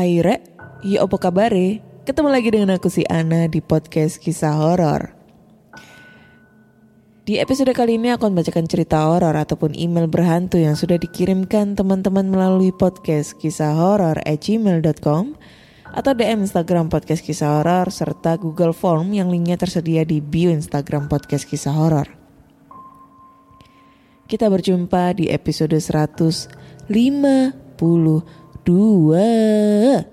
Hai Re, ya apa kabar Ketemu lagi dengan aku si Ana di podcast kisah horor. Di episode kali ini aku akan bacakan cerita horor ataupun email berhantu yang sudah dikirimkan teman-teman melalui podcast kisah horor at gmail.com atau DM Instagram podcast kisah horor serta Google Form yang linknya tersedia di bio Instagram podcast kisah horor. Kita berjumpa di episode 152.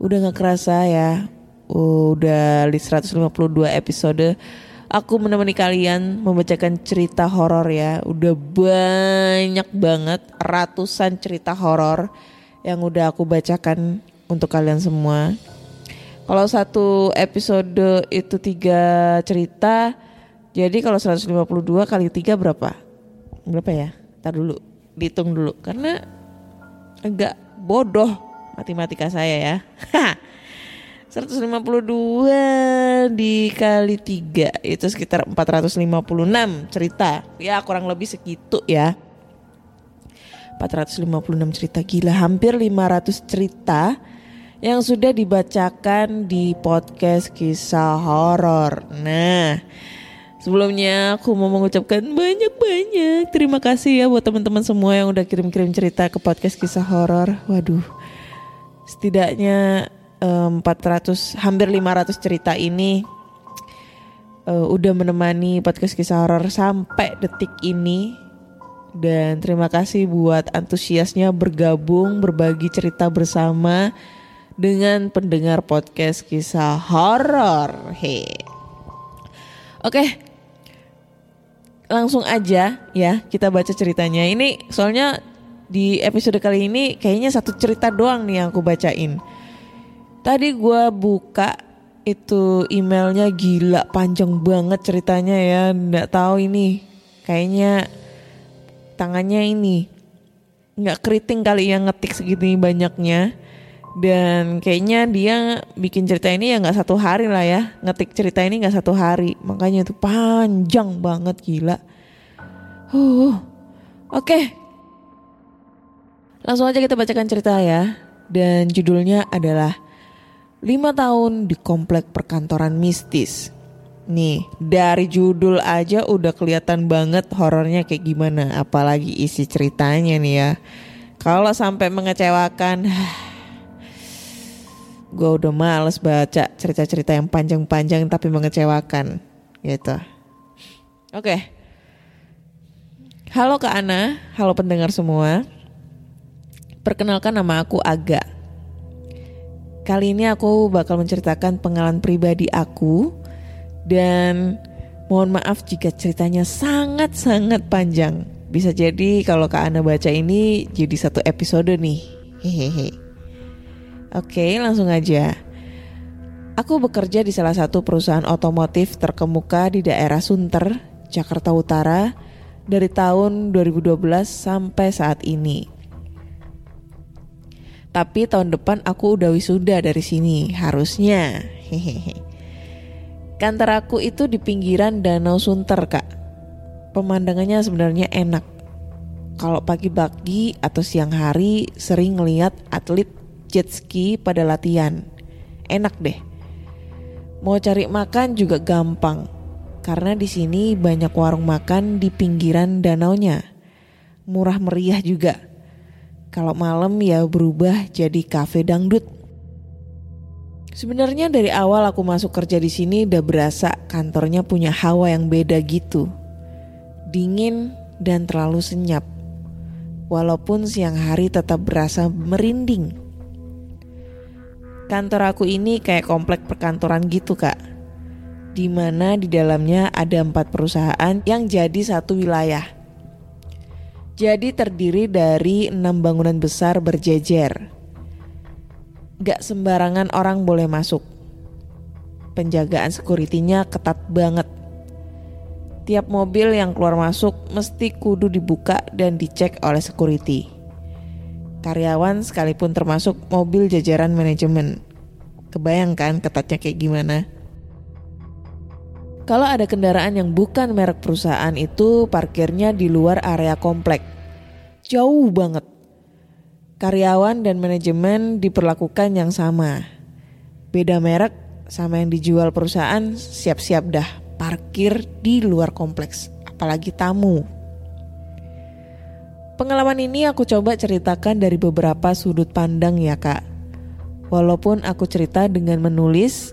Udah gak kerasa ya. Udah di 152 episode aku menemani kalian membacakan cerita horor ya. Udah banyak banget ratusan cerita horor yang udah aku bacakan untuk kalian semua. Kalau satu episode itu tiga cerita, jadi kalau 152 kali tiga berapa? Berapa ya? Ntar dulu, dihitung dulu. Karena agak bodoh matematika saya ya. 152 dikali 3 itu sekitar 456 cerita. Ya kurang lebih segitu ya. 456 cerita gila hampir 500 cerita yang sudah dibacakan di podcast kisah horor. Nah, sebelumnya aku mau mengucapkan banyak-banyak terima kasih ya buat teman-teman semua yang udah kirim-kirim cerita ke podcast kisah horor. Waduh. Setidaknya em, 400 hampir 500 cerita ini eh, udah menemani podcast kisah horor sampai detik ini dan terima kasih buat antusiasnya bergabung berbagi cerita bersama dengan pendengar podcast kisah horor. He. Oke. Langsung aja ya kita baca ceritanya. Ini soalnya di episode kali ini kayaknya satu cerita doang nih yang aku bacain. Tadi gua buka itu emailnya gila panjang banget ceritanya ya. Nggak tahu ini kayaknya tangannya ini nggak keriting kali yang ngetik segini banyaknya dan kayaknya dia bikin cerita ini ya nggak satu hari lah ya. Ngetik cerita ini nggak satu hari. Makanya itu panjang banget gila. Uh oke. Langsung aja kita bacakan cerita ya. Dan judulnya adalah lima tahun di komplek perkantoran mistis. Nih, dari judul aja udah kelihatan banget horornya kayak gimana, apalagi isi ceritanya nih ya. Kalau sampai mengecewakan, gue udah males baca cerita-cerita yang panjang-panjang tapi mengecewakan, gitu. Oke. Halo Kak Ana, halo pendengar semua. Perkenalkan nama aku Aga. Kali ini aku bakal menceritakan pengalaman pribadi aku dan mohon maaf jika ceritanya sangat-sangat panjang. Bisa jadi kalau Kak Ana baca ini jadi satu episode nih. Hehehe. Oke, langsung aja. Aku bekerja di salah satu perusahaan otomotif terkemuka di daerah Sunter, Jakarta Utara dari tahun 2012 sampai saat ini. Tapi tahun depan aku udah wisuda dari sini, harusnya. Hehehe. Kantor aku itu di pinggiran Danau Sunter, Kak. Pemandangannya sebenarnya enak. Kalau pagi-pagi atau siang hari sering ngeliat atlet jet ski pada latihan. Enak deh. Mau cari makan juga gampang. Karena di sini banyak warung makan di pinggiran danaunya. Murah meriah juga. Kalau malam ya berubah jadi kafe dangdut. Sebenarnya dari awal aku masuk kerja di sini udah berasa kantornya punya hawa yang beda gitu. Dingin dan terlalu senyap. Walaupun siang hari tetap berasa merinding. Kantor aku ini kayak komplek perkantoran gitu kak. Di mana di dalamnya ada empat perusahaan yang jadi satu wilayah. Jadi terdiri dari enam bangunan besar berjejer. Gak sembarangan orang boleh masuk. Penjagaan sekuritinya ketat banget. Tiap mobil yang keluar masuk mesti kudu dibuka dan dicek oleh security. Karyawan sekalipun termasuk mobil jajaran manajemen. Kebayangkan ketatnya kayak gimana? Kalau ada kendaraan yang bukan merek perusahaan itu parkirnya di luar area komplek. Jauh banget karyawan dan manajemen diperlakukan yang sama. Beda merek sama yang dijual perusahaan siap-siap dah parkir di luar kompleks, apalagi tamu. Pengalaman ini aku coba ceritakan dari beberapa sudut pandang ya kak. Walaupun aku cerita dengan menulis,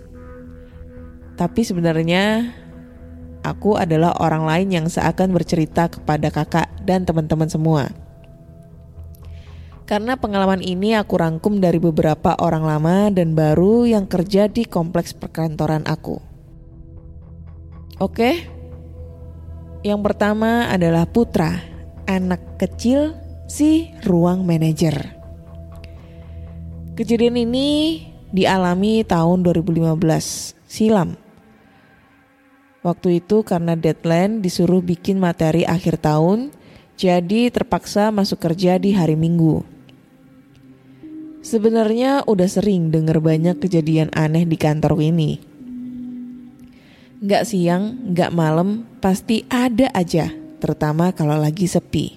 tapi sebenarnya aku adalah orang lain yang seakan bercerita kepada kakak dan teman-teman semua. Karena pengalaman ini aku rangkum dari beberapa orang lama dan baru yang kerja di kompleks perkantoran aku. Oke, yang pertama adalah Putra, anak kecil si ruang manajer. Kejadian ini dialami tahun 2015 silam. Waktu itu karena deadline disuruh bikin materi akhir tahun, jadi terpaksa masuk kerja di hari Minggu. Sebenarnya udah sering denger banyak kejadian aneh di kantor ini. Gak siang, gak malam, pasti ada aja, terutama kalau lagi sepi.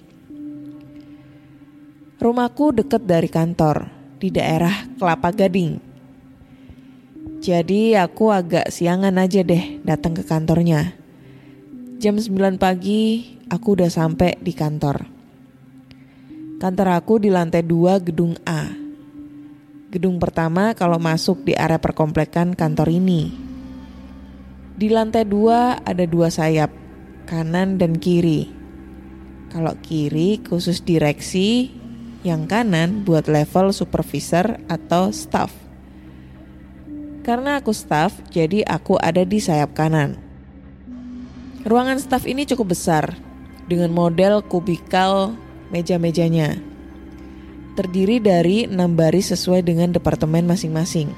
Rumahku deket dari kantor, di daerah Kelapa Gading. Jadi aku agak siangan aja deh datang ke kantornya. Jam 9 pagi aku udah sampai di kantor. Kantor aku di lantai 2 gedung A Gedung pertama kalau masuk di area perkomplekan kantor ini. Di lantai dua ada dua sayap, kanan dan kiri. Kalau kiri khusus direksi, yang kanan buat level supervisor atau staff. Karena aku staff, jadi aku ada di sayap kanan. Ruangan staff ini cukup besar, dengan model kubikal meja-mejanya terdiri dari enam baris sesuai dengan departemen masing-masing.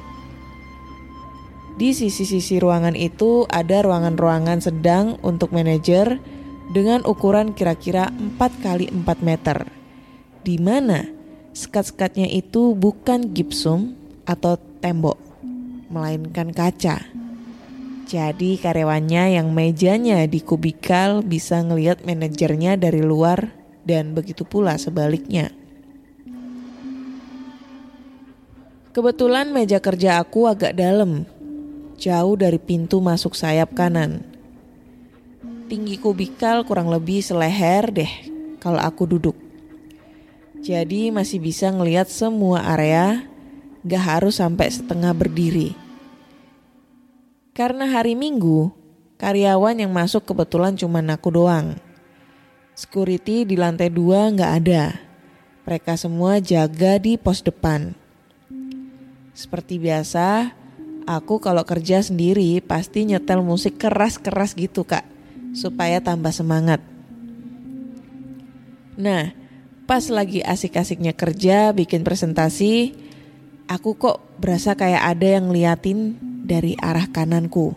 Di sisi-sisi ruangan itu ada ruangan-ruangan sedang untuk manajer dengan ukuran kira-kira 4 kali 4 meter. Di mana sekat-sekatnya itu bukan gipsum atau tembok, melainkan kaca. Jadi karyawannya yang mejanya di kubikal bisa ngelihat manajernya dari luar dan begitu pula sebaliknya. Kebetulan meja kerja aku agak dalam, jauh dari pintu masuk sayap kanan. Tinggi kubikal kurang lebih seleher deh kalau aku duduk. Jadi masih bisa ngelihat semua area, gak harus sampai setengah berdiri. Karena hari Minggu, karyawan yang masuk kebetulan cuma aku doang. Security di lantai dua gak ada. Mereka semua jaga di pos depan. Seperti biasa, aku kalau kerja sendiri pasti nyetel musik keras-keras gitu kak, supaya tambah semangat. Nah, pas lagi asik-asiknya kerja bikin presentasi, aku kok berasa kayak ada yang ngeliatin dari arah kananku.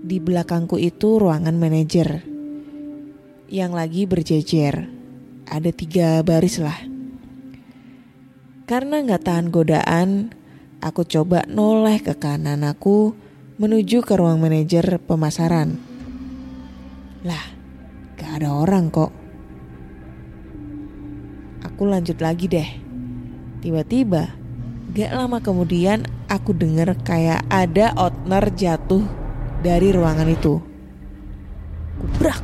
Di belakangku itu ruangan manajer yang lagi berjejer. Ada tiga baris lah. Karena nggak tahan godaan, aku coba noleh ke kanan aku menuju ke ruang manajer pemasaran. Lah, gak ada orang kok. Aku lanjut lagi deh. Tiba-tiba, gak lama kemudian aku dengar kayak ada outner jatuh dari ruangan itu. Kubrak.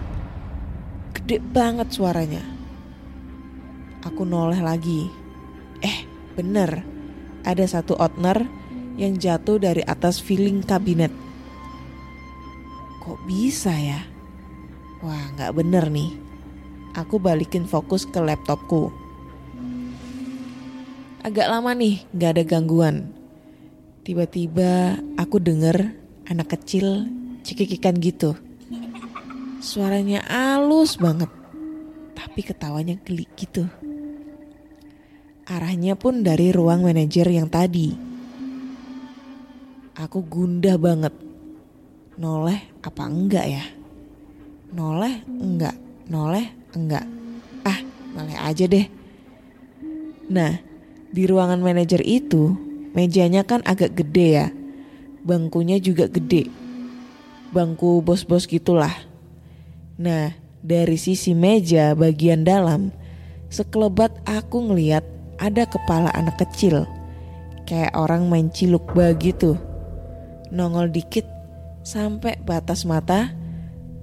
Gede banget suaranya. Aku noleh lagi. Eh, Bener, ada satu outner yang jatuh dari atas filling kabinet. Kok bisa ya? Wah, nggak bener nih. Aku balikin fokus ke laptopku. Agak lama nih, nggak ada gangguan. Tiba-tiba aku denger anak kecil cekikikan gitu. Suaranya halus banget, tapi ketawanya geli gitu. Arahnya pun dari ruang manajer yang tadi. Aku gundah banget. Noleh apa enggak ya? Noleh enggak, noleh enggak. Ah, noleh aja deh. Nah, di ruangan manajer itu, mejanya kan agak gede ya. Bangkunya juga gede. Bangku bos-bos gitulah. Nah, dari sisi meja bagian dalam, sekelebat aku ngeliat ada kepala anak kecil. Kayak orang main ciluk begitu. Nongol dikit sampai batas mata,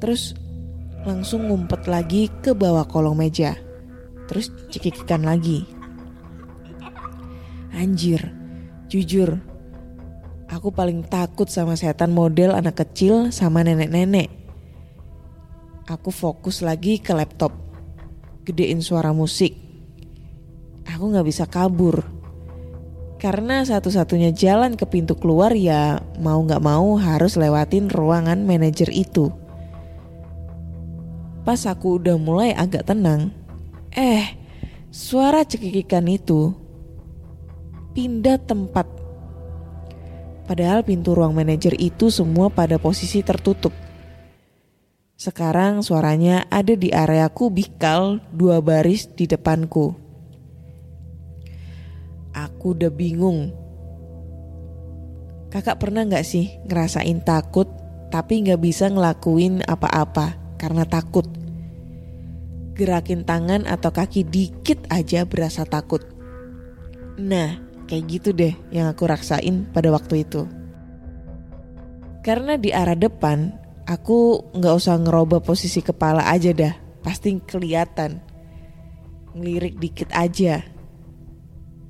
terus langsung ngumpet lagi ke bawah kolong meja. Terus cekikikan lagi. Anjir, jujur, aku paling takut sama setan model anak kecil sama nenek-nenek. Aku fokus lagi ke laptop, gedein suara musik. Aku gak bisa kabur. Karena satu-satunya jalan ke pintu keluar ya mau gak mau harus lewatin ruangan manajer itu. Pas aku udah mulai agak tenang, eh suara cekikikan itu pindah tempat. Padahal pintu ruang manajer itu semua pada posisi tertutup. Sekarang suaranya ada di area kubikal dua baris di depanku. Aku udah bingung. Kakak pernah nggak sih ngerasain takut tapi nggak bisa ngelakuin apa-apa karena takut? Gerakin tangan atau kaki dikit aja berasa takut. Nah, kayak gitu deh yang aku raksain pada waktu itu. Karena di arah depan, aku nggak usah ngerubah posisi kepala aja dah, pasti kelihatan. Ngelirik dikit aja.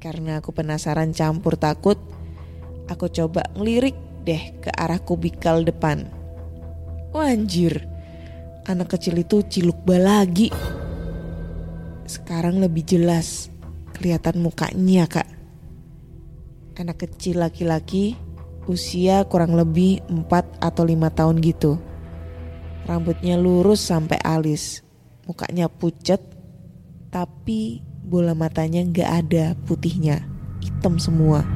Karena aku penasaran campur takut, aku coba ngelirik deh ke arah kubikal depan. Wah anjir, anak kecil itu ciluk lagi. Sekarang lebih jelas kelihatan mukanya kak. Anak kecil laki-laki usia kurang lebih 4 atau 5 tahun gitu. Rambutnya lurus sampai alis, mukanya pucet, tapi bola matanya nggak ada putihnya, hitam semua.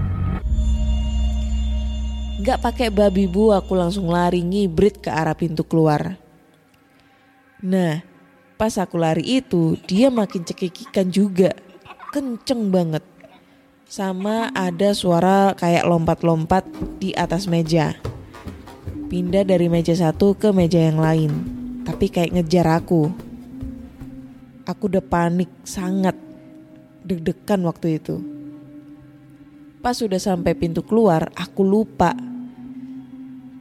Nggak pakai babi bu, aku langsung lari ngibrit ke arah pintu keluar. Nah, pas aku lari itu, dia makin cekikikan juga, kenceng banget. Sama ada suara kayak lompat-lompat di atas meja. Pindah dari meja satu ke meja yang lain, tapi kayak ngejar aku. Aku udah panik sangat, deg-degan waktu itu. Pas sudah sampai pintu keluar, aku lupa.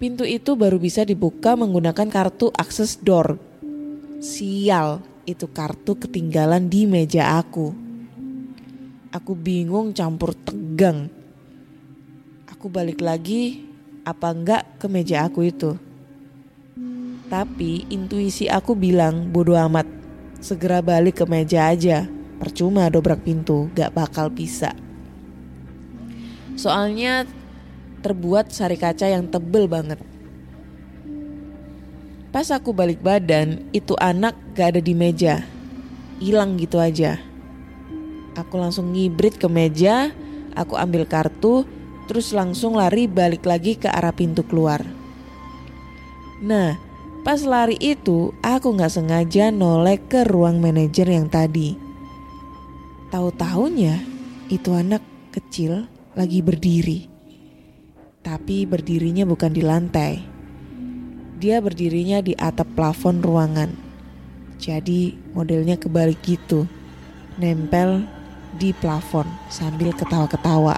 Pintu itu baru bisa dibuka menggunakan kartu akses door. Sial, itu kartu ketinggalan di meja aku. Aku bingung campur tegang. Aku balik lagi, apa enggak ke meja aku itu. Tapi intuisi aku bilang bodo amat, segera balik ke meja aja. Percuma dobrak pintu, gak bakal bisa. Soalnya terbuat sari kaca yang tebel banget. Pas aku balik badan, itu anak gak ada di meja. Hilang gitu aja. Aku langsung ngibrit ke meja, aku ambil kartu, terus langsung lari balik lagi ke arah pintu keluar. Nah, pas lari itu, aku gak sengaja nolek ke ruang manajer yang tadi. Tahu-taunya, itu anak kecil lagi berdiri. Tapi berdirinya bukan di lantai. Dia berdirinya di atap plafon ruangan. Jadi modelnya kebalik gitu. Nempel di plafon sambil ketawa-ketawa.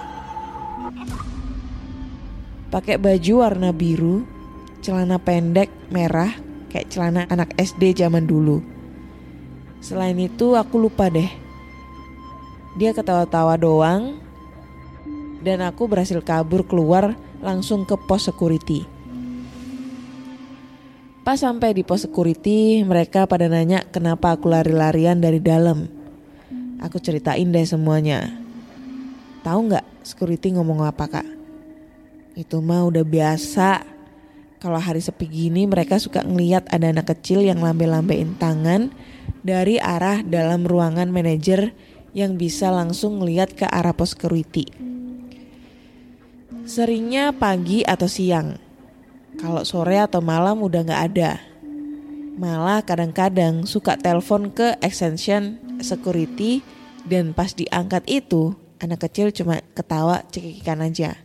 Pakai baju warna biru, celana pendek merah kayak celana anak SD zaman dulu. Selain itu aku lupa deh. Dia ketawa-tawa doang. dan aku berhasil kabur keluar langsung ke pos security. Pas sampai di pos security, mereka pada nanya kenapa aku lari-larian dari dalam. Aku ceritain deh semuanya. Tahu nggak security ngomong apa kak? Itu mah udah biasa. Kalau hari sepi gini mereka suka ngeliat ada anak kecil yang lambe-lambein tangan dari arah dalam ruangan manajer yang bisa langsung ngeliat ke arah pos security. Seringnya pagi atau siang. Kalau sore atau malam udah nggak ada. Malah kadang-kadang suka telepon ke extension security dan pas diangkat itu anak kecil cuma ketawa cekikikan aja.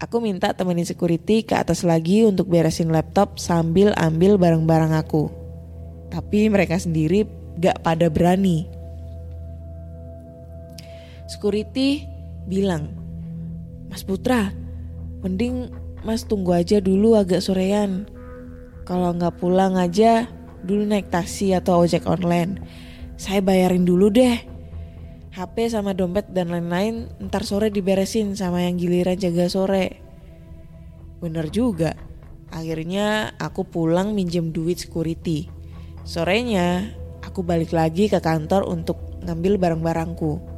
Aku minta temenin security ke atas lagi untuk beresin laptop sambil ambil barang-barang aku. Tapi mereka sendiri gak pada berani. Security bilang, Mas Putra, mending mas tunggu aja dulu agak sorean. Kalau nggak pulang aja, dulu naik taksi atau ojek online. Saya bayarin dulu deh. HP sama dompet dan lain-lain ntar sore diberesin sama yang giliran jaga sore. Bener juga. Akhirnya aku pulang minjem duit security. Sorenya aku balik lagi ke kantor untuk ngambil barang-barangku.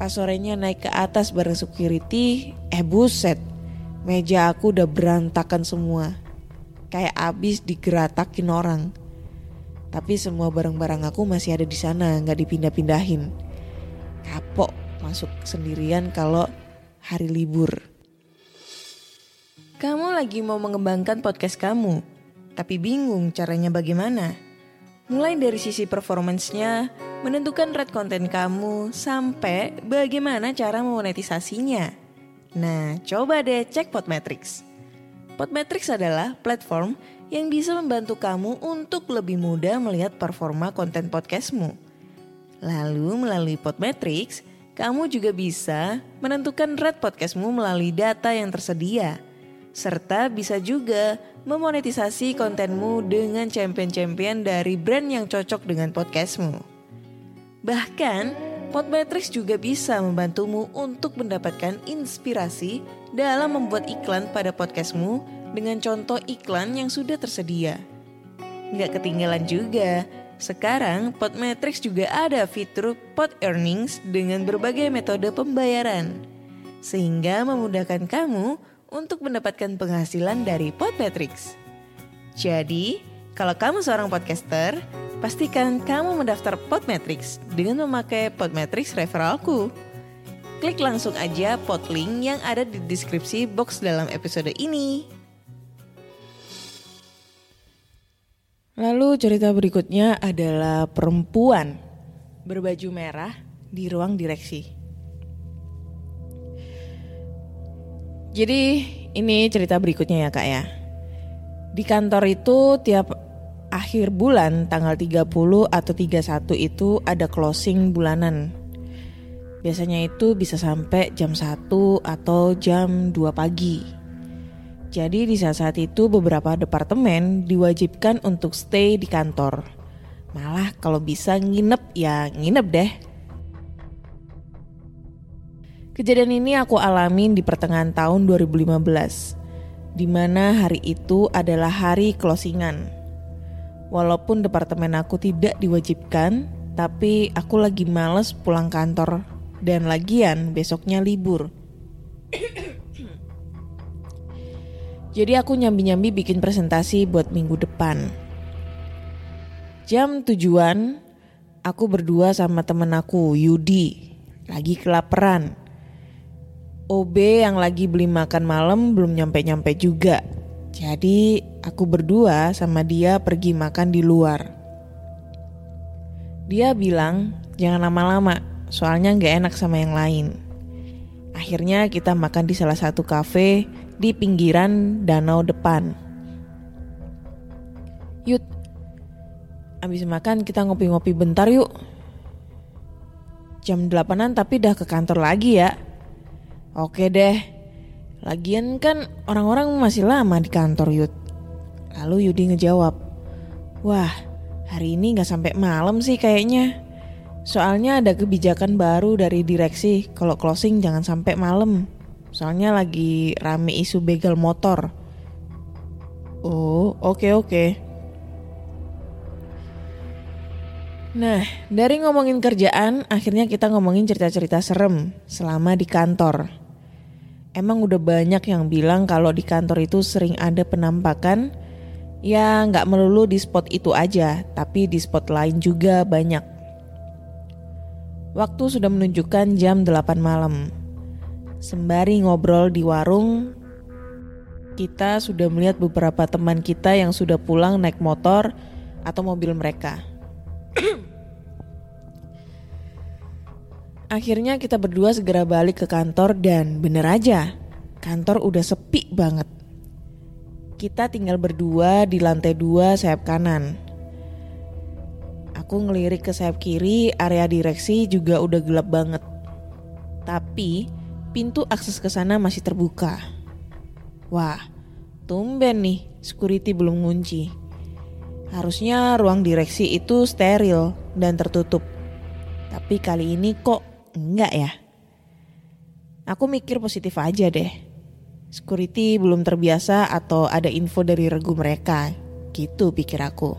Pas sorenya naik ke atas bareng security, eh buset. Meja aku udah berantakan semua. Kayak abis digeratakin orang. Tapi semua barang-barang aku masih ada di sana, nggak dipindah-pindahin kapok masuk sendirian kalau hari libur. Kamu lagi mau mengembangkan podcast kamu, tapi bingung caranya bagaimana? Mulai dari sisi performance-nya, menentukan red konten kamu, sampai bagaimana cara memonetisasinya. Nah, coba deh cek Podmetrics. Podmetrics adalah platform yang bisa membantu kamu untuk lebih mudah melihat performa konten podcastmu Lalu melalui Podmetrics, kamu juga bisa menentukan rate podcastmu melalui data yang tersedia. Serta bisa juga memonetisasi kontenmu dengan champion-champion dari brand yang cocok dengan podcastmu. Bahkan, Podmetrics juga bisa membantumu untuk mendapatkan inspirasi dalam membuat iklan pada podcastmu dengan contoh iklan yang sudah tersedia. Nggak ketinggalan juga, sekarang Podmetrics juga ada fitur Pod Earnings dengan berbagai metode pembayaran. Sehingga memudahkan kamu untuk mendapatkan penghasilan dari Podmetrics. Jadi, kalau kamu seorang podcaster, pastikan kamu mendaftar Podmetrics dengan memakai Podmetrics referralku. Klik langsung aja podlink yang ada di deskripsi box dalam episode ini. Lalu cerita berikutnya adalah perempuan berbaju merah di ruang direksi. Jadi ini cerita berikutnya ya kak ya. Di kantor itu tiap akhir bulan tanggal 30 atau 31 itu ada closing bulanan. Biasanya itu bisa sampai jam 1 atau jam 2 pagi. Jadi di saat-saat itu beberapa departemen diwajibkan untuk stay di kantor. Malah kalau bisa nginep ya nginep deh. Kejadian ini aku alamin di pertengahan tahun 2015, di mana hari itu adalah hari closingan. Walaupun departemen aku tidak diwajibkan, tapi aku lagi males pulang kantor dan lagian besoknya libur. Jadi aku nyambi-nyambi bikin presentasi buat minggu depan. Jam tujuan, aku berdua sama temen aku, Yudi, lagi kelaparan. OB yang lagi beli makan malam belum nyampe-nyampe juga. Jadi aku berdua sama dia pergi makan di luar. Dia bilang jangan lama-lama, soalnya nggak enak sama yang lain. Akhirnya kita makan di salah satu kafe di pinggiran danau depan. Yuk, abis makan kita ngopi-ngopi bentar yuk. Jam delapanan tapi dah ke kantor lagi ya. Oke deh. Lagian kan orang-orang masih lama di kantor Yud. Lalu Yudi ngejawab, Wah hari ini gak sampai malam sih kayaknya. Soalnya ada kebijakan baru dari direksi kalau closing jangan sampai malam. Soalnya lagi rame isu begal motor. Oh, oke oke. Nah, dari ngomongin kerjaan, akhirnya kita ngomongin cerita-cerita serem selama di kantor. Emang udah banyak yang bilang kalau di kantor itu sering ada penampakan, ya nggak melulu di spot itu aja, tapi di spot lain juga banyak. Waktu sudah menunjukkan jam 8 malam. Sembari ngobrol di warung, kita sudah melihat beberapa teman kita yang sudah pulang naik motor atau mobil mereka. Akhirnya kita berdua segera balik ke kantor dan bener aja, kantor udah sepi banget. Kita tinggal berdua di lantai dua sayap kanan. Aku ngelirik ke sayap kiri, area direksi juga udah gelap banget. Tapi pintu akses ke sana masih terbuka. Wah, tumben nih, security belum ngunci. Harusnya ruang direksi itu steril dan tertutup. Tapi kali ini kok enggak ya? Aku mikir positif aja deh. Security belum terbiasa atau ada info dari regu mereka. Gitu pikir aku.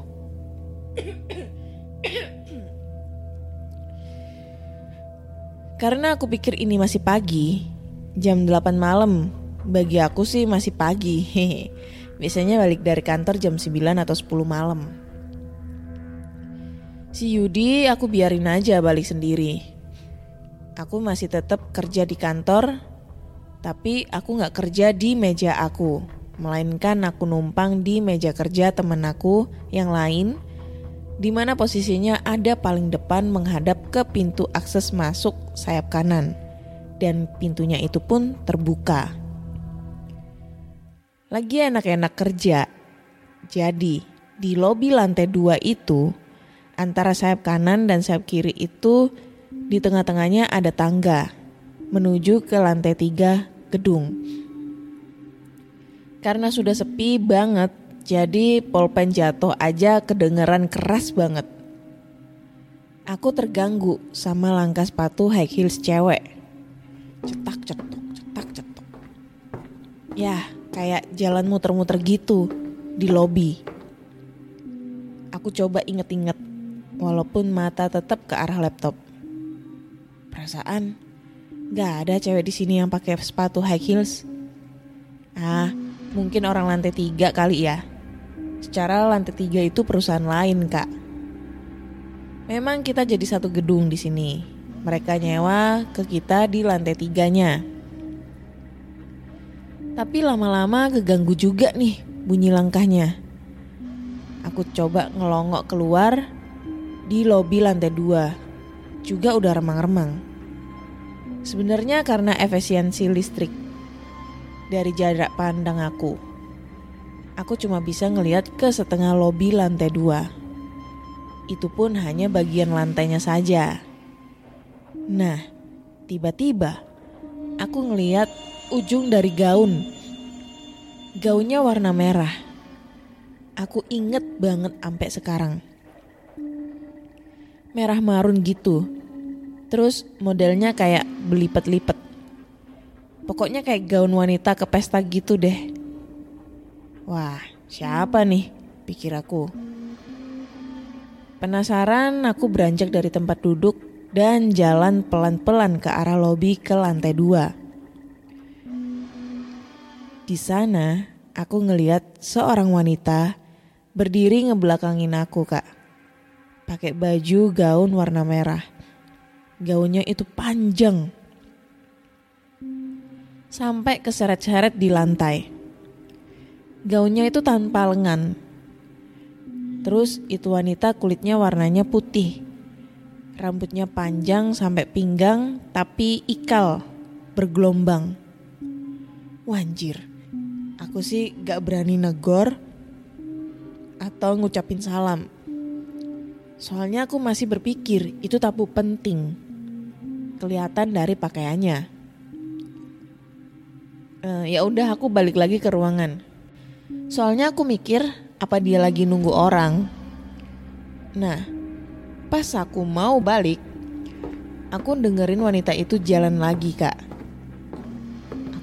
Karena aku pikir ini masih pagi, jam 8 malam. Bagi aku sih masih pagi. Biasanya balik dari kantor jam 9 atau 10 malam. Si Yudi aku biarin aja balik sendiri. Aku masih tetap kerja di kantor, tapi aku nggak kerja di meja aku, melainkan aku numpang di meja kerja temen aku yang lain, di mana posisinya ada paling depan menghadap ke pintu akses masuk sayap kanan, dan pintunya itu pun terbuka. Lagi enak-enak kerja, jadi di lobi lantai dua itu antara sayap kanan dan sayap kiri itu di tengah-tengahnya ada tangga menuju ke lantai tiga gedung. Karena sudah sepi banget, jadi polpen jatuh aja kedengeran keras banget. Aku terganggu sama langkah sepatu high heels cewek. Cetak cetok, cetak cetok. Ya, kayak jalan muter-muter gitu di lobi. Aku coba inget-inget, walaupun mata tetap ke arah laptop. Perasaan gak ada cewek di sini yang pakai sepatu high heels. Ah, mungkin orang lantai tiga kali ya. Secara lantai tiga itu perusahaan lain kak. Memang kita jadi satu gedung di sini. Mereka nyewa ke kita di lantai tiganya. Tapi lama-lama keganggu juga nih bunyi langkahnya. Aku coba ngelongok keluar di lobi lantai dua juga udah remang-remang. Sebenarnya karena efisiensi listrik dari jarak pandang aku. Aku cuma bisa ngelihat ke setengah lobi lantai dua. Itu pun hanya bagian lantainya saja. Nah, tiba-tiba aku ngelihat ujung dari gaun. Gaunnya warna merah. Aku inget banget sampai sekarang merah marun gitu. Terus modelnya kayak belipet-lipet. Pokoknya kayak gaun wanita ke pesta gitu deh. Wah, siapa nih? Pikir aku. Penasaran, aku beranjak dari tempat duduk dan jalan pelan-pelan ke arah lobi ke lantai dua. Di sana, aku ngeliat seorang wanita berdiri ngebelakangin aku, Kak pakai baju gaun warna merah. Gaunnya itu panjang. Sampai keseret-seret di lantai. Gaunnya itu tanpa lengan. Terus itu wanita kulitnya warnanya putih. Rambutnya panjang sampai pinggang tapi ikal, bergelombang. Wanjir, aku sih gak berani negor atau ngucapin salam Soalnya aku masih berpikir itu tabu penting. Kelihatan dari pakaiannya. Uh, ya udah aku balik lagi ke ruangan. Soalnya aku mikir apa dia lagi nunggu orang. Nah, pas aku mau balik, Aku dengerin wanita itu jalan lagi kak.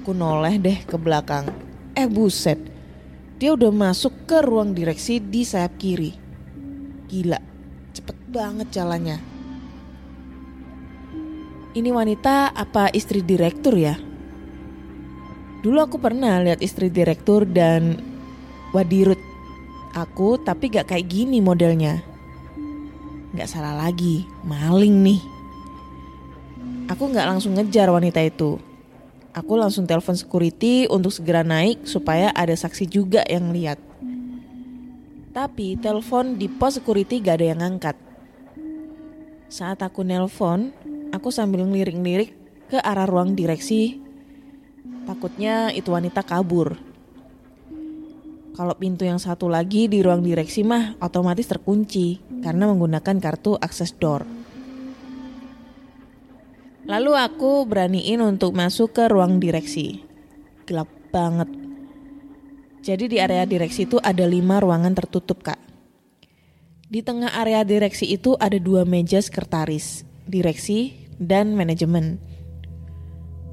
Aku noleh deh ke belakang. Eh buset, dia udah masuk ke ruang direksi di sayap kiri. Gila, banget jalannya. Ini wanita apa istri direktur ya? Dulu aku pernah lihat istri direktur dan wadirut aku tapi gak kayak gini modelnya. Gak salah lagi, maling nih. Aku gak langsung ngejar wanita itu. Aku langsung telepon security untuk segera naik supaya ada saksi juga yang lihat. Tapi telepon di pos security gak ada yang angkat. Saat aku nelpon, aku sambil ngelirik-lirik ke arah ruang direksi. Takutnya itu wanita kabur. Kalau pintu yang satu lagi di ruang direksi mah otomatis terkunci karena menggunakan kartu akses door. Lalu aku beraniin untuk masuk ke ruang direksi. Gelap banget. Jadi di area direksi itu ada lima ruangan tertutup kak. Di tengah area direksi itu ada dua meja sekretaris, direksi, dan manajemen.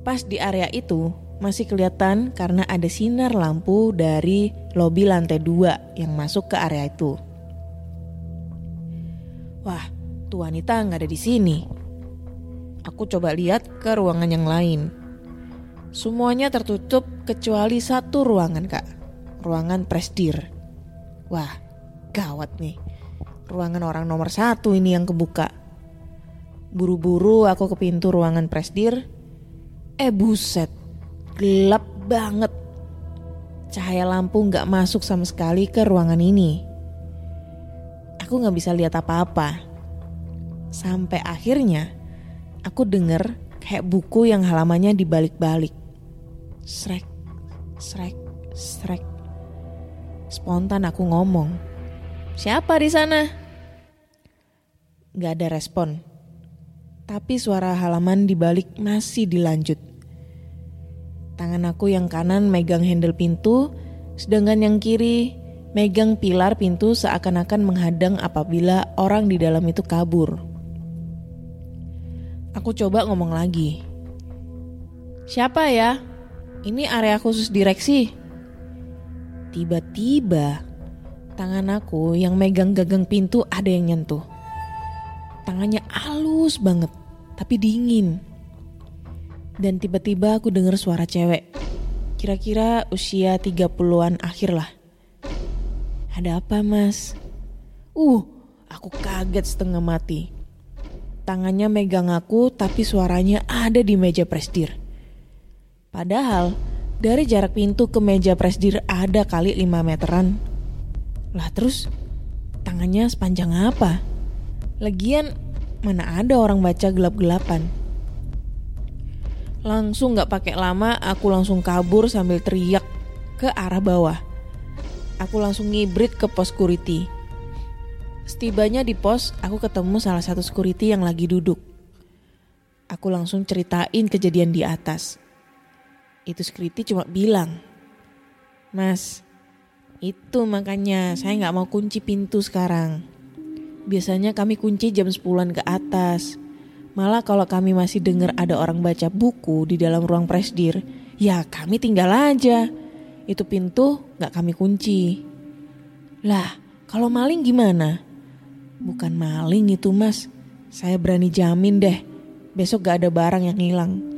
Pas di area itu masih kelihatan karena ada sinar lampu dari lobi lantai dua yang masuk ke area itu. Wah, tuh wanita nggak ada di sini. Aku coba lihat ke ruangan yang lain. Semuanya tertutup kecuali satu ruangan kak. Ruangan presdir. Wah, gawat nih. Ruangan orang nomor satu ini yang kebuka. Buru-buru aku ke pintu ruangan presdir. Eh buset, gelap banget. Cahaya lampu nggak masuk sama sekali ke ruangan ini. Aku nggak bisa lihat apa-apa. Sampai akhirnya aku denger kayak buku yang halamannya dibalik-balik. Srek, srek, srek. Spontan aku ngomong. Siapa di sana? Gak ada respon. Tapi suara halaman dibalik masih dilanjut. Tangan aku yang kanan megang handle pintu, sedangkan yang kiri megang pilar pintu seakan-akan menghadang apabila orang di dalam itu kabur. Aku coba ngomong lagi. Siapa ya? Ini area khusus direksi. Tiba-tiba tangan aku yang megang gagang pintu ada yang nyentuh. Tangannya halus banget, tapi dingin. Dan tiba-tiba aku dengar suara cewek. Kira-kira usia 30-an akhir lah. Ada apa mas? Uh, aku kaget setengah mati. Tangannya megang aku tapi suaranya ada di meja presdir. Padahal dari jarak pintu ke meja presdir ada kali 5 meteran. Lah terus tangannya sepanjang apa? Lagian mana ada orang baca gelap-gelapan. Langsung gak pakai lama aku langsung kabur sambil teriak ke arah bawah. Aku langsung ngibrit ke pos security. Setibanya di pos, aku ketemu salah satu security yang lagi duduk. Aku langsung ceritain kejadian di atas. Itu security cuma bilang, Mas, itu makanya saya nggak mau kunci pintu sekarang. Biasanya kami kunci jam 10-an ke atas. Malah kalau kami masih dengar ada orang baca buku di dalam ruang presdir, ya kami tinggal aja. Itu pintu nggak kami kunci. Lah, kalau maling gimana? Bukan maling itu mas, saya berani jamin deh. Besok gak ada barang yang hilang.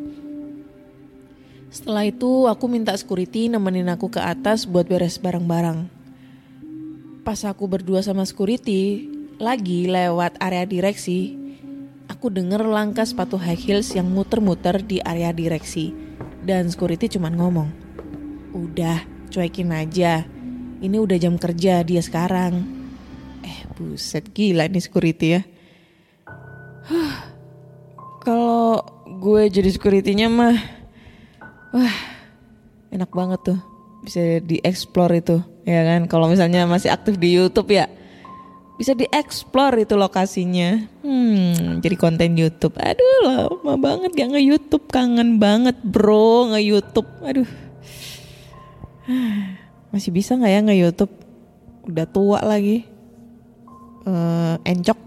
Setelah itu aku minta security nemenin aku ke atas buat beres barang-barang. Pas aku berdua sama security lagi lewat area direksi, aku denger langkah sepatu high heels yang muter-muter di area direksi. Dan security cuman ngomong, udah cuekin aja, ini udah jam kerja dia sekarang. Eh buset gila nih security ya. Kalau gue jadi securitynya mah, wah enak banget tuh bisa dieksplor itu ya kan. Kalau misalnya masih aktif di YouTube ya bisa dieksplor itu lokasinya. Hmm, jadi konten YouTube. Aduh lama banget gak nge YouTube, kangen banget bro nge YouTube. Aduh, masih bisa nggak ya nge YouTube? Udah tua lagi uh, encok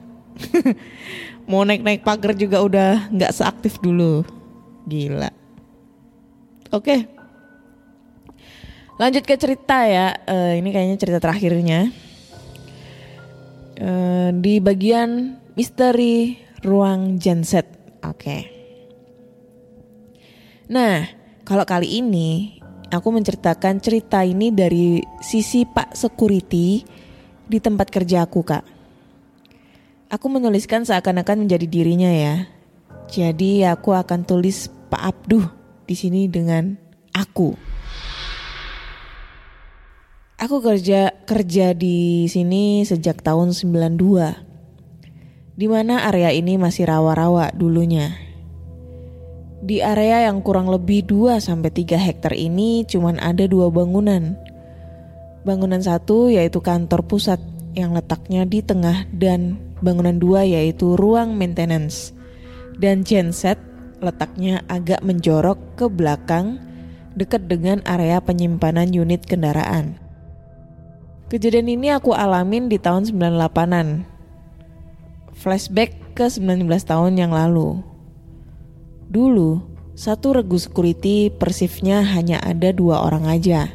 Mau naik-naik pagar juga udah nggak seaktif dulu. Gila. Oke. Lanjut ke cerita ya. Eh, ini kayaknya cerita terakhirnya. Eh, di bagian misteri ruang genset. Oke. Nah, kalau kali ini aku menceritakan cerita ini dari sisi Pak Security di tempat kerja aku, Kak. Aku menuliskan seakan-akan menjadi dirinya ya. Jadi aku akan tulis Pak Abduh di sini dengan aku. Aku kerja kerja di sini sejak tahun 92. Di mana area ini masih rawa-rawa dulunya. Di area yang kurang lebih 2 sampai 3 hektar ini cuman ada dua bangunan. Bangunan satu yaitu kantor pusat yang letaknya di tengah dan bangunan dua yaitu ruang maintenance. Dan genset letaknya agak menjorok ke belakang dekat dengan area penyimpanan unit kendaraan. Kejadian ini aku alamin di tahun 98-an. Flashback ke 19 tahun yang lalu. Dulu, satu regu security persifnya hanya ada dua orang aja.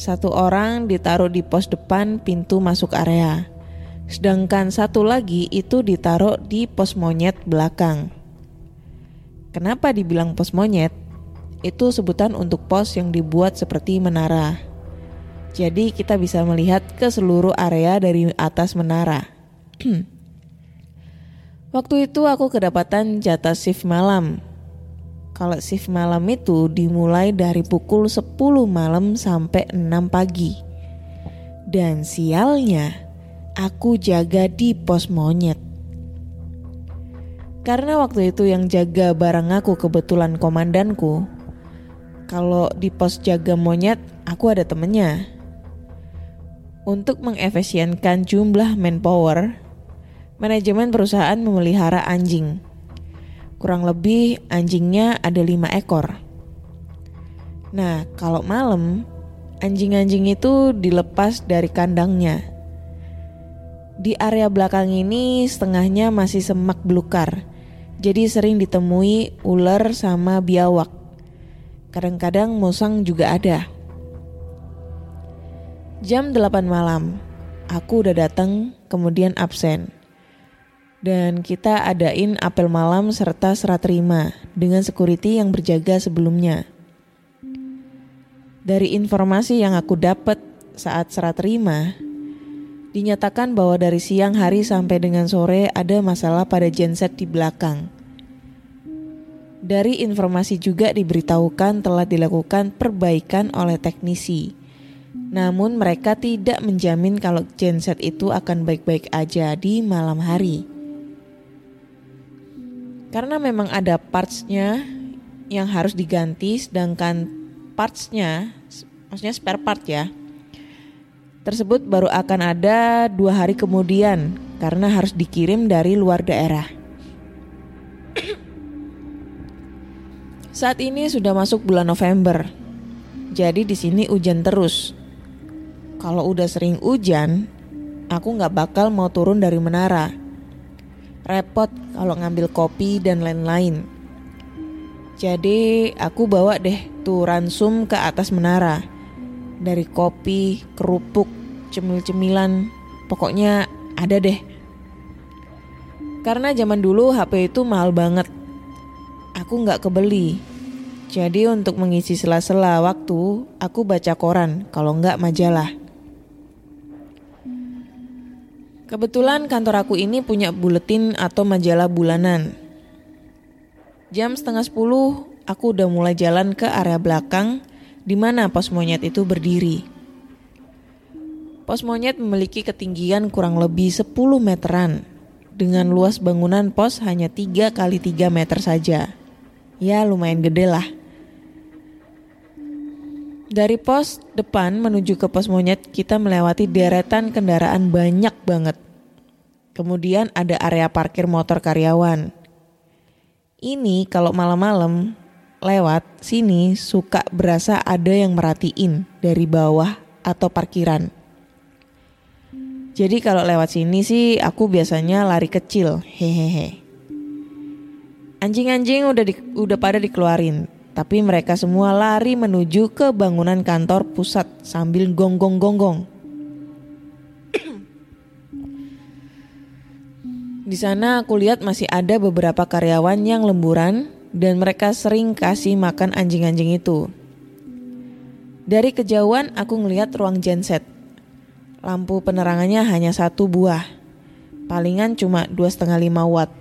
Satu orang ditaruh di pos depan pintu masuk area. Sedangkan satu lagi itu ditaruh di pos monyet belakang. Kenapa dibilang pos monyet? Itu sebutan untuk pos yang dibuat seperti menara. Jadi kita bisa melihat ke seluruh area dari atas menara. Waktu itu aku kedapatan jatah shift malam. Kalau shift malam itu dimulai dari pukul 10 malam sampai 6 pagi. Dan sialnya, aku jaga di pos monyet. Karena waktu itu yang jaga barang aku kebetulan komandanku. Kalau di pos jaga monyet, aku ada temennya. Untuk mengefisienkan jumlah manpower, manajemen perusahaan memelihara anjing. Kurang lebih anjingnya ada lima ekor. Nah, kalau malam, anjing-anjing itu dilepas dari kandangnya. Di area belakang ini setengahnya masih semak belukar, jadi sering ditemui ular sama biawak. Kadang-kadang musang juga ada. Jam 8 malam, aku udah datang kemudian absen. Dan kita adain apel malam serta serat terima dengan security yang berjaga sebelumnya. Dari informasi yang aku dapat saat serat terima, dinyatakan bahwa dari siang hari sampai dengan sore ada masalah pada genset di belakang. Dari informasi juga diberitahukan telah dilakukan perbaikan oleh teknisi namun mereka tidak menjamin kalau genset itu akan baik-baik aja di malam hari. Karena memang ada partsnya yang harus diganti sedangkan partsnya, maksudnya spare part ya, tersebut baru akan ada dua hari kemudian karena harus dikirim dari luar daerah. Saat ini sudah masuk bulan November, jadi di sini hujan terus kalau udah sering hujan, aku nggak bakal mau turun dari menara. Repot kalau ngambil kopi dan lain-lain. Jadi aku bawa deh tuh ransum ke atas menara. Dari kopi, kerupuk, cemil-cemilan, pokoknya ada deh. Karena zaman dulu HP itu mahal banget. Aku nggak kebeli. Jadi untuk mengisi sela-sela waktu, aku baca koran, kalau nggak majalah. Kebetulan kantor aku ini punya buletin atau majalah bulanan. Jam setengah sepuluh, aku udah mulai jalan ke area belakang di mana pos monyet itu berdiri. Pos monyet memiliki ketinggian kurang lebih 10 meteran dengan luas bangunan pos hanya 3 kali 3 meter saja. Ya lumayan gede lah. Dari pos depan menuju ke pos monyet kita melewati deretan kendaraan banyak banget. Kemudian ada area parkir motor karyawan. Ini kalau malam-malam lewat sini suka berasa ada yang merhatiin dari bawah atau parkiran. Jadi kalau lewat sini sih aku biasanya lari kecil. Hehehe. Anjing-anjing udah di, udah pada dikeluarin, tapi mereka semua lari menuju ke bangunan kantor pusat sambil gonggong-gonggong. Di sana aku lihat masih ada beberapa karyawan yang lemburan dan mereka sering kasih makan anjing-anjing itu. Dari kejauhan aku ngelihat ruang genset. Lampu penerangannya hanya satu buah. Palingan cuma 2,5 watt.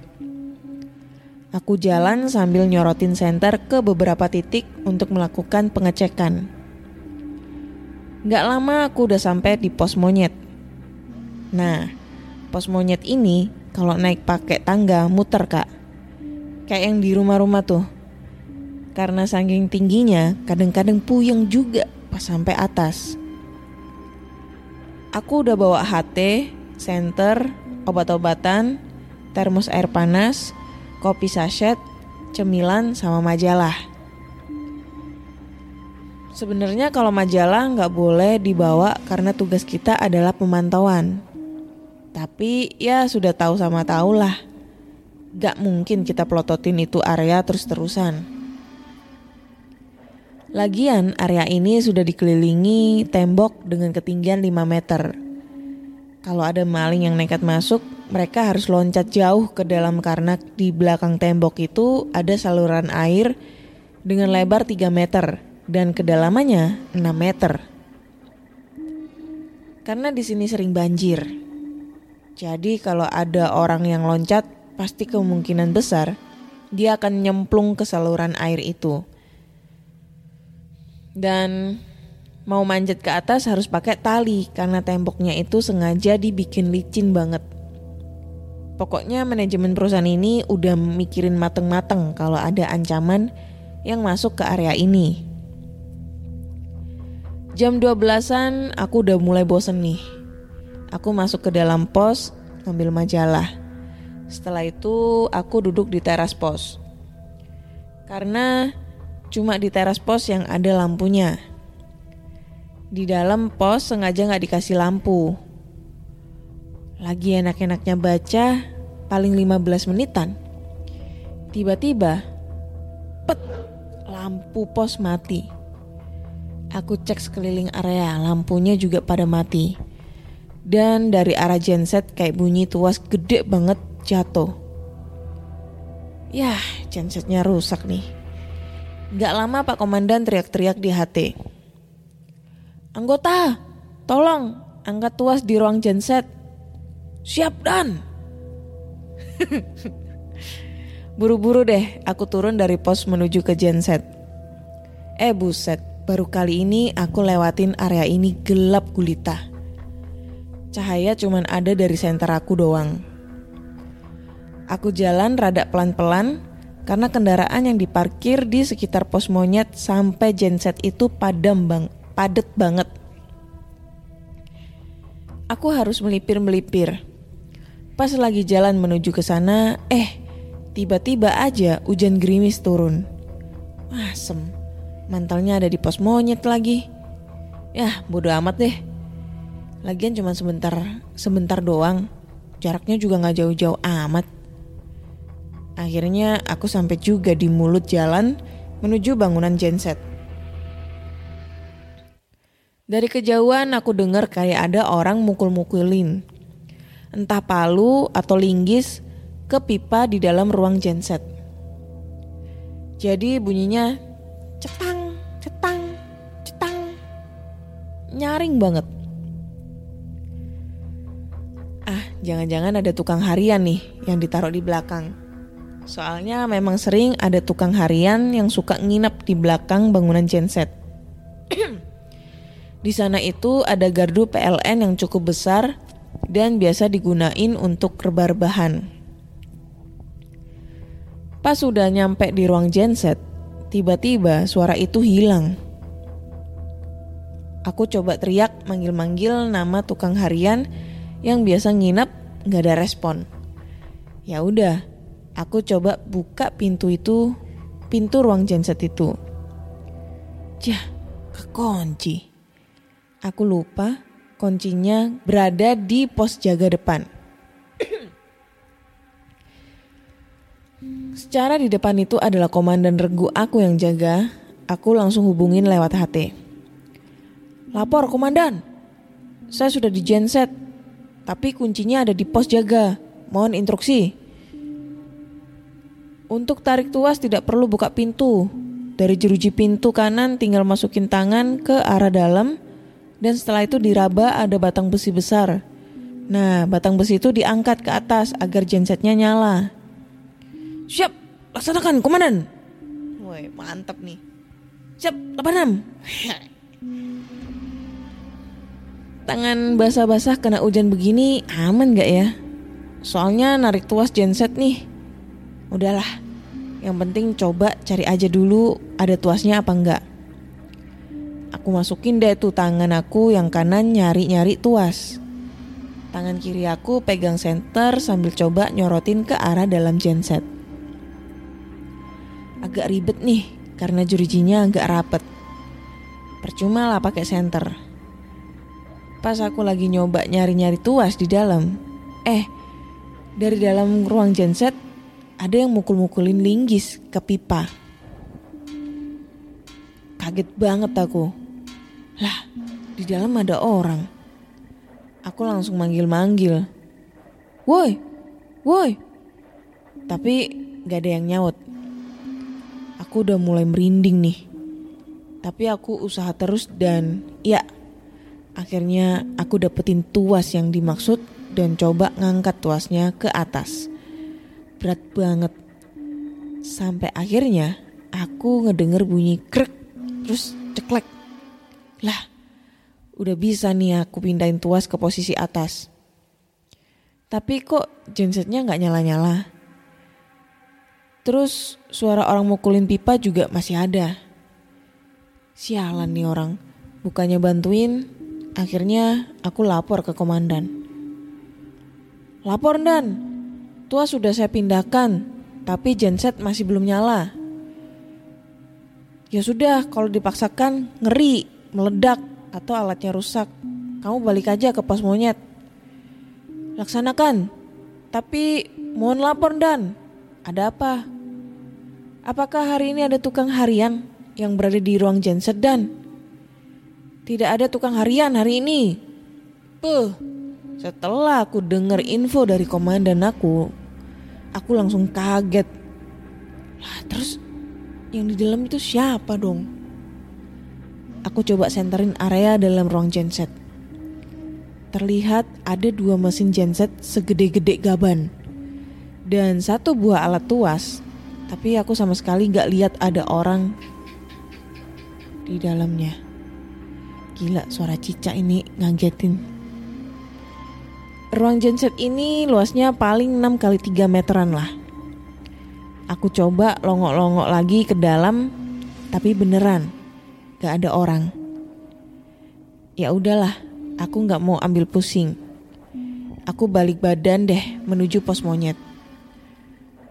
Aku jalan sambil nyorotin senter ke beberapa titik untuk melakukan pengecekan. Gak lama aku udah sampai di pos monyet. Nah, pos monyet ini kalau naik pakai tangga muter kak. Kayak yang di rumah-rumah tuh. Karena saking tingginya, kadang-kadang puyeng juga pas sampai atas. Aku udah bawa HT, senter, obat-obatan, termos air panas, kopi sachet, cemilan, sama majalah. Sebenarnya kalau majalah nggak boleh dibawa karena tugas kita adalah pemantauan. Tapi ya sudah tahu sama tahu lah. Gak mungkin kita pelototin itu area terus-terusan. Lagian area ini sudah dikelilingi tembok dengan ketinggian 5 meter. Kalau ada maling yang nekat masuk, mereka harus loncat jauh ke dalam karena di belakang tembok itu ada saluran air dengan lebar 3 meter dan kedalamannya 6 meter. Karena di sini sering banjir. Jadi kalau ada orang yang loncat, pasti kemungkinan besar dia akan nyemplung ke saluran air itu. Dan mau manjat ke atas harus pakai tali karena temboknya itu sengaja dibikin licin banget. Pokoknya manajemen perusahaan ini udah mikirin mateng-mateng kalau ada ancaman yang masuk ke area ini. Jam 12-an aku udah mulai bosen nih. Aku masuk ke dalam pos ngambil majalah. Setelah itu aku duduk di teras pos. Karena cuma di teras pos yang ada lampunya. Di dalam pos sengaja nggak dikasih lampu. Lagi enak-enaknya baca paling 15 menitan. Tiba-tiba, pet, lampu pos mati. Aku cek sekeliling area, lampunya juga pada mati. Dan dari arah genset kayak bunyi tuas gede banget jatuh. Yah, gensetnya rusak nih. Gak lama Pak Komandan teriak-teriak di HT. Anggota, tolong angkat tuas di ruang genset. Siap dan. Buru-buru deh, aku turun dari pos menuju ke genset. Eh buset, baru kali ini aku lewatin area ini gelap gulita. Cahaya cuman ada dari senter aku doang. Aku jalan rada pelan-pelan karena kendaraan yang diparkir di sekitar pos monyet sampai genset itu padam bang, padet banget. Aku harus melipir-melipir. Pas lagi jalan menuju ke sana, eh tiba-tiba aja hujan gerimis turun. Asem, mantalnya ada di pos monyet lagi. Yah, bodo amat deh. Lagian cuma sebentar, sebentar doang. Jaraknya juga nggak jauh-jauh amat. Akhirnya aku sampai juga di mulut jalan menuju bangunan genset. Dari kejauhan aku dengar kayak ada orang mukul-mukulin. Entah palu atau linggis ke pipa di dalam ruang genset. Jadi bunyinya cetang, cetang, cetang. Nyaring banget. Ah, jangan-jangan ada tukang harian nih yang ditaruh di belakang. Soalnya memang sering ada tukang harian yang suka nginep di belakang bangunan genset. di sana itu ada gardu PLN yang cukup besar dan biasa digunain untuk rebar-bahan. Pas sudah nyampe di ruang genset, tiba-tiba suara itu hilang. Aku coba teriak manggil-manggil nama tukang harian yang biasa nginep nggak ada respon. Ya udah, Aku coba buka pintu itu, pintu ruang genset itu. Jah, kekunci. Aku lupa kuncinya berada di pos jaga depan. Secara di depan itu adalah komandan regu aku yang jaga, aku langsung hubungin lewat HT. Lapor komandan, saya sudah di genset, tapi kuncinya ada di pos jaga. Mohon instruksi. Untuk tarik tuas tidak perlu buka pintu. Dari jeruji pintu kanan tinggal masukin tangan ke arah dalam dan setelah itu diraba ada batang besi besar. Nah, batang besi itu diangkat ke atas agar gensetnya nyala. Siap, laksanakan komandan. Woi, mantap nih. Siap, 86. Tangan basah-basah kena hujan begini aman gak ya? Soalnya narik tuas genset nih. Udahlah, yang penting coba cari aja dulu ada tuasnya apa enggak. Aku masukin deh tuh tangan aku yang kanan nyari-nyari tuas. Tangan kiri aku pegang senter sambil coba nyorotin ke arah dalam genset. Agak ribet nih karena jurijinya agak rapet. Percuma lah pakai senter. Pas aku lagi nyoba nyari-nyari tuas di dalam, eh dari dalam ruang genset ada yang mukul-mukulin linggis ke pipa. Kaget banget aku. Lah, di dalam ada orang. Aku langsung manggil-manggil. Woi, woi. Tapi gak ada yang nyaut. Aku udah mulai merinding nih. Tapi aku usaha terus dan ya Akhirnya aku dapetin tuas yang dimaksud dan coba ngangkat tuasnya ke atas. Berat banget. Sampai akhirnya aku ngedenger bunyi krek terus ceklek. Lah, udah bisa nih aku pindahin tuas ke posisi atas. Tapi kok gensetnya nggak nyala-nyala. Terus suara orang mukulin pipa juga masih ada. Sialan nih orang. Bukannya bantuin, Akhirnya aku lapor ke komandan. Lapor dan, tua sudah saya pindahkan, tapi genset masih belum nyala. Ya sudah, kalau dipaksakan ngeri, meledak, atau alatnya rusak. Kamu balik aja ke pos monyet. Laksanakan. Tapi mohon lapor dan, ada apa? Apakah hari ini ada tukang harian yang berada di ruang genset dan? Tidak ada tukang harian hari ini. Puh, setelah aku dengar info dari komandan aku, aku langsung kaget. Lah terus yang di dalam itu siapa dong? Aku coba senterin area dalam ruang genset. Terlihat ada dua mesin genset segede-gede gaban. Dan satu buah alat tuas. Tapi aku sama sekali gak lihat ada orang di dalamnya. Gila suara cicak ini ngagetin. Ruang genset ini luasnya paling 6 kali 3 meteran lah. Aku coba longok-longok lagi ke dalam, tapi beneran gak ada orang. Ya udahlah, aku gak mau ambil pusing. Aku balik badan deh menuju pos monyet.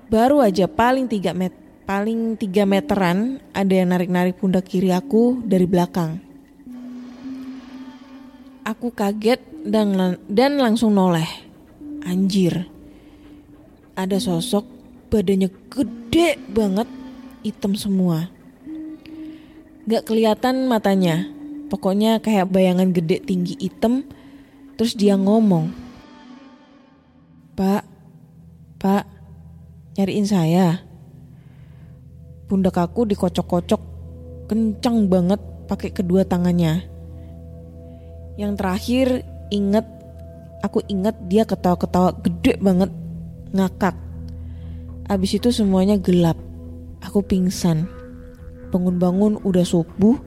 Baru aja paling 3 met paling 3 meteran ada yang narik-narik pundak kiri aku dari belakang. Aku kaget dan dan langsung noleh. Anjir. Ada sosok badannya gede banget, hitam semua. Gak kelihatan matanya. Pokoknya kayak bayangan gede tinggi hitam. Terus dia ngomong. Pak, Pak, nyariin saya. Pundak aku dikocok-kocok kencang banget pakai kedua tangannya. Yang terakhir inget aku inget dia ketawa-ketawa gede banget ngakak. Abis itu semuanya gelap. Aku pingsan. Bangun-bangun udah subuh.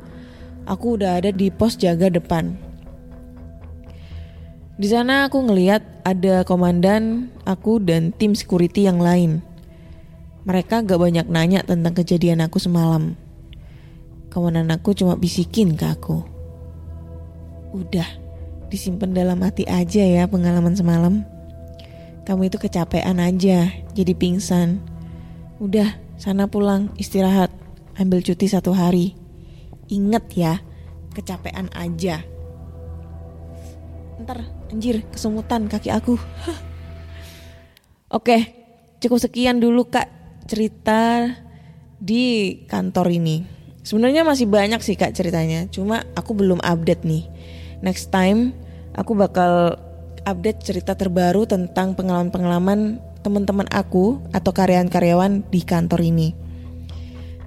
Aku udah ada di pos jaga depan. Di sana aku ngeliat ada komandan, aku dan tim security yang lain. Mereka gak banyak nanya tentang kejadian aku semalam. Komandan aku cuma bisikin ke aku. Udah, disimpan dalam hati aja ya pengalaman semalam. Kamu itu kecapean aja, jadi pingsan. Udah, sana pulang, istirahat, ambil cuti satu hari. Ingat ya, kecapean aja. ntar anjir kesemutan kaki aku. Oke, cukup sekian dulu kak cerita di kantor ini. Sebenarnya masih banyak sih kak ceritanya, cuma aku belum update nih. Next time aku bakal update cerita terbaru tentang pengalaman-pengalaman teman-teman aku atau karyawan-karyawan di kantor ini.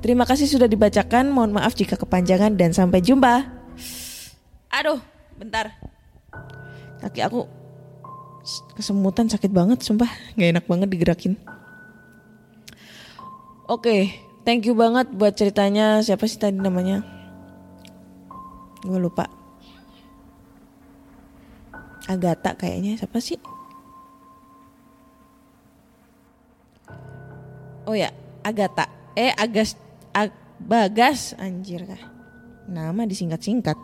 Terima kasih sudah dibacakan. Mohon maaf jika kepanjangan dan sampai jumpa. Aduh, bentar. Kaki aku kesemutan sakit banget, sumpah. Gak enak banget digerakin. Oke, thank you banget buat ceritanya. Siapa sih tadi namanya? Gue lupa. Agatha kayaknya siapa sih? Oh ya, Agatha. Eh, Agas Ag, Bagas anjir kah. Nama disingkat-singkat.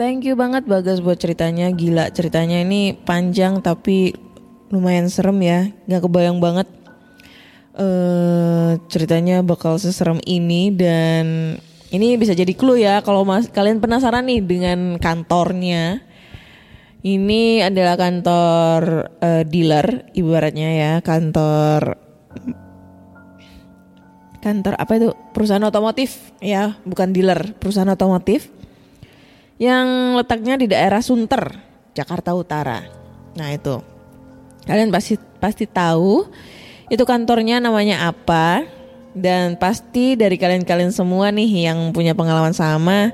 Thank you banget Bagas buat ceritanya. Gila ceritanya ini panjang tapi lumayan serem ya. Gak kebayang banget eh ceritanya bakal seserem ini dan ini bisa jadi clue ya kalau mas kalian penasaran nih dengan kantornya. Ini adalah kantor eh, dealer ibaratnya ya, kantor kantor apa itu perusahaan otomotif ya, bukan dealer, perusahaan otomotif yang letaknya di daerah Sunter, Jakarta Utara. Nah itu kalian pasti pasti tahu itu kantornya namanya apa dan pasti dari kalian-kalian semua nih yang punya pengalaman sama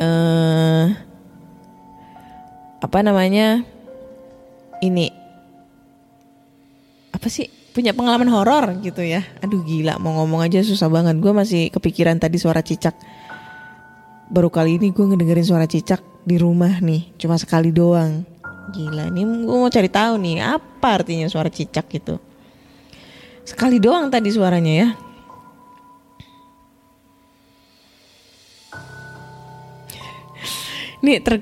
eh apa namanya ini apa sih punya pengalaman horor gitu ya. Aduh gila mau ngomong aja susah banget. Gue masih kepikiran tadi suara cicak. Baru kali ini gue ngedengerin suara cicak di rumah nih cuma sekali doang. Gila ini gue mau cari tahu nih apa artinya suara cicak gitu? Sekali doang tadi suaranya ya. Nih ter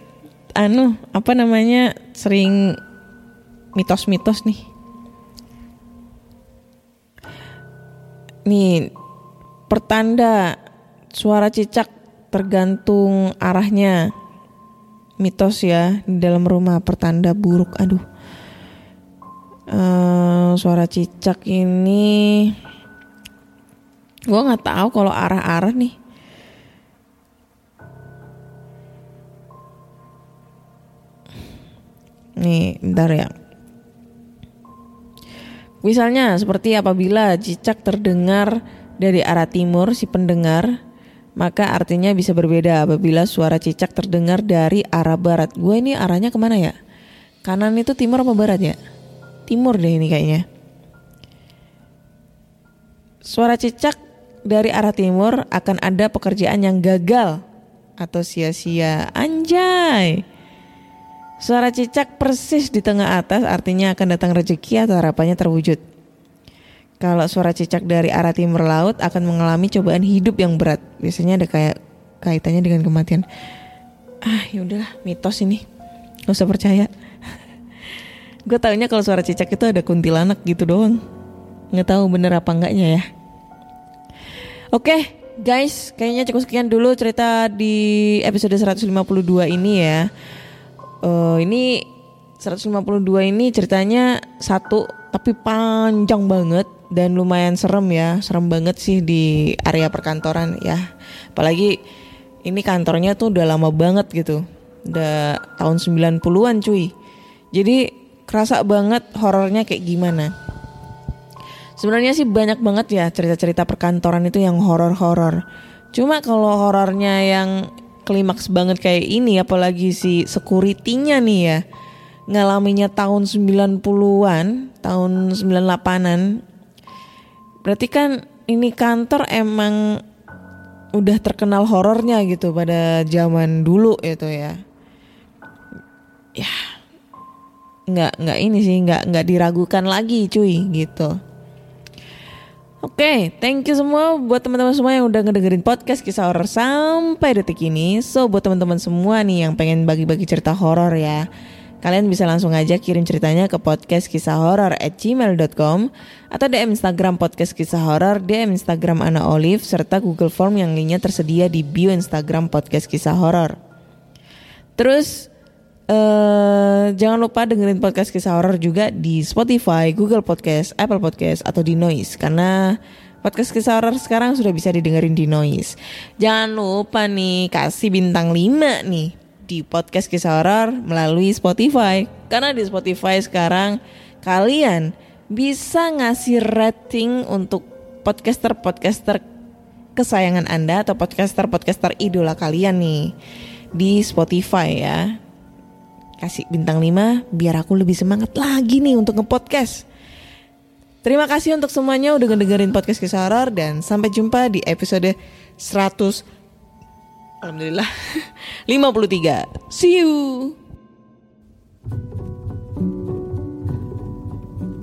anu apa namanya sering mitos-mitos nih. Nih pertanda suara cicak tergantung arahnya. Mitos ya di dalam rumah pertanda buruk. Aduh. Eh, suara cicak ini gua nggak tahu kalau arah-arah nih. Nih, bentar ya. Misalnya seperti apabila cicak terdengar dari arah timur si pendengar, maka artinya bisa berbeda apabila suara cicak terdengar dari arah barat. Gue ini arahnya ke mana ya? Kanan itu timur apa barat ya? Timur deh ini kayaknya. Suara cicak dari arah timur akan ada pekerjaan yang gagal atau sia-sia. Anjay. Suara cicak persis di tengah atas artinya akan datang rezeki atau harapannya terwujud. Kalau suara cicak dari arah timur laut akan mengalami cobaan hidup yang berat. Biasanya ada kayak kaitannya dengan kematian. Ah, ya udahlah, mitos ini. Gak usah percaya. Gue taunya kalau suara cicak itu ada kuntilanak gitu doang. Nggak tahu bener apa enggaknya ya. Oke, guys, kayaknya cukup sekian dulu cerita di episode 152 ini ya. Eh, ini 152 ini ceritanya satu tapi panjang banget dan lumayan serem ya. Serem banget sih di area perkantoran ya. Apalagi ini kantornya tuh udah lama banget gitu. Udah tahun 90-an cuy. Jadi kerasa banget horornya kayak gimana. Sebenarnya sih banyak banget ya cerita-cerita perkantoran itu yang horor-horor. Cuma kalau horornya yang klimaks banget kayak ini apalagi si security-nya nih ya ngalaminya tahun 90-an, tahun 98-an. Berarti kan ini kantor emang udah terkenal horornya gitu pada zaman dulu itu ya. Ya. nggak nggak ini sih, nggak nggak diragukan lagi cuy gitu. Oke, thank you semua buat teman-teman semua yang udah ngedengerin podcast kisah horor sampai detik ini. So buat teman-teman semua nih yang pengen bagi-bagi cerita horor ya, kalian bisa langsung aja kirim ceritanya ke podcast kisah horor at gmail.com atau DM Instagram podcast kisah horor, DM Instagram Ana Olive serta Google Form yang linknya tersedia di bio Instagram podcast kisah horor. Terus eh jangan lupa dengerin podcast kisah horor juga di Spotify, Google Podcast, Apple Podcast atau di Noise karena podcast kisah horor sekarang sudah bisa didengerin di Noise. Jangan lupa nih kasih bintang 5 nih di podcast kisah horor melalui Spotify karena di Spotify sekarang kalian bisa ngasih rating untuk podcaster-podcaster kesayangan Anda atau podcaster-podcaster idola kalian nih di Spotify ya. Kasih bintang 5 biar aku lebih semangat lagi nih untuk ngepodcast. Terima kasih untuk semuanya udah ngedengerin podcast kisah horor dan sampai jumpa di episode 100 Alhamdulillah 53. See you.